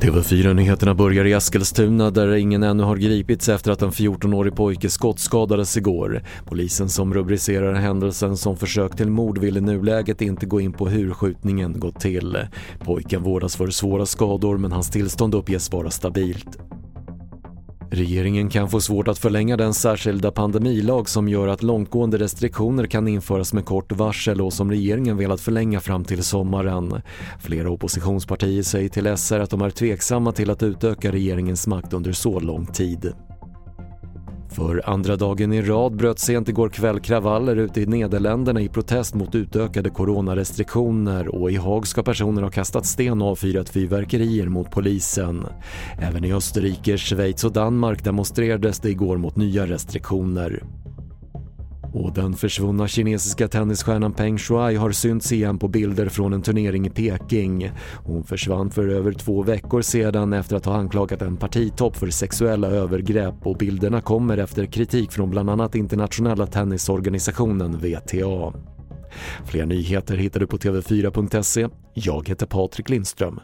TV4-nyheterna börjar i Eskilstuna där ingen ännu har gripits efter att en 14-årig pojke skottskadades igår. Polisen som rubricerar händelsen som försök till mord vill i nuläget inte gå in på hur skjutningen gått till. Pojken vårdas för svåra skador men hans tillstånd uppges vara stabilt. Regeringen kan få svårt att förlänga den särskilda pandemilag som gör att långtgående restriktioner kan införas med kort varsel och som regeringen velat förlänga fram till sommaren. Flera oppositionspartier säger till SR att de är tveksamma till att utöka regeringens makt under så lång tid. För andra dagen i rad bröt sent igår kväll kravaller ute i Nederländerna i protest mot utökade coronarestriktioner och i Haag ska personer ha kastat sten och avfyrat fyrverkerier mot polisen. Även i Österrike, Schweiz och Danmark demonstrerades det igår mot nya restriktioner. Och den försvunna kinesiska tennisstjärnan Peng Shuai har synts igen på bilder från en turnering i Peking. Hon försvann för över två veckor sedan efter att ha anklagat en partitopp för sexuella övergrepp och bilderna kommer efter kritik från bland annat internationella tennisorganisationen WTA. Fler nyheter hittar du på tv4.se. Jag heter Patrik Lindström.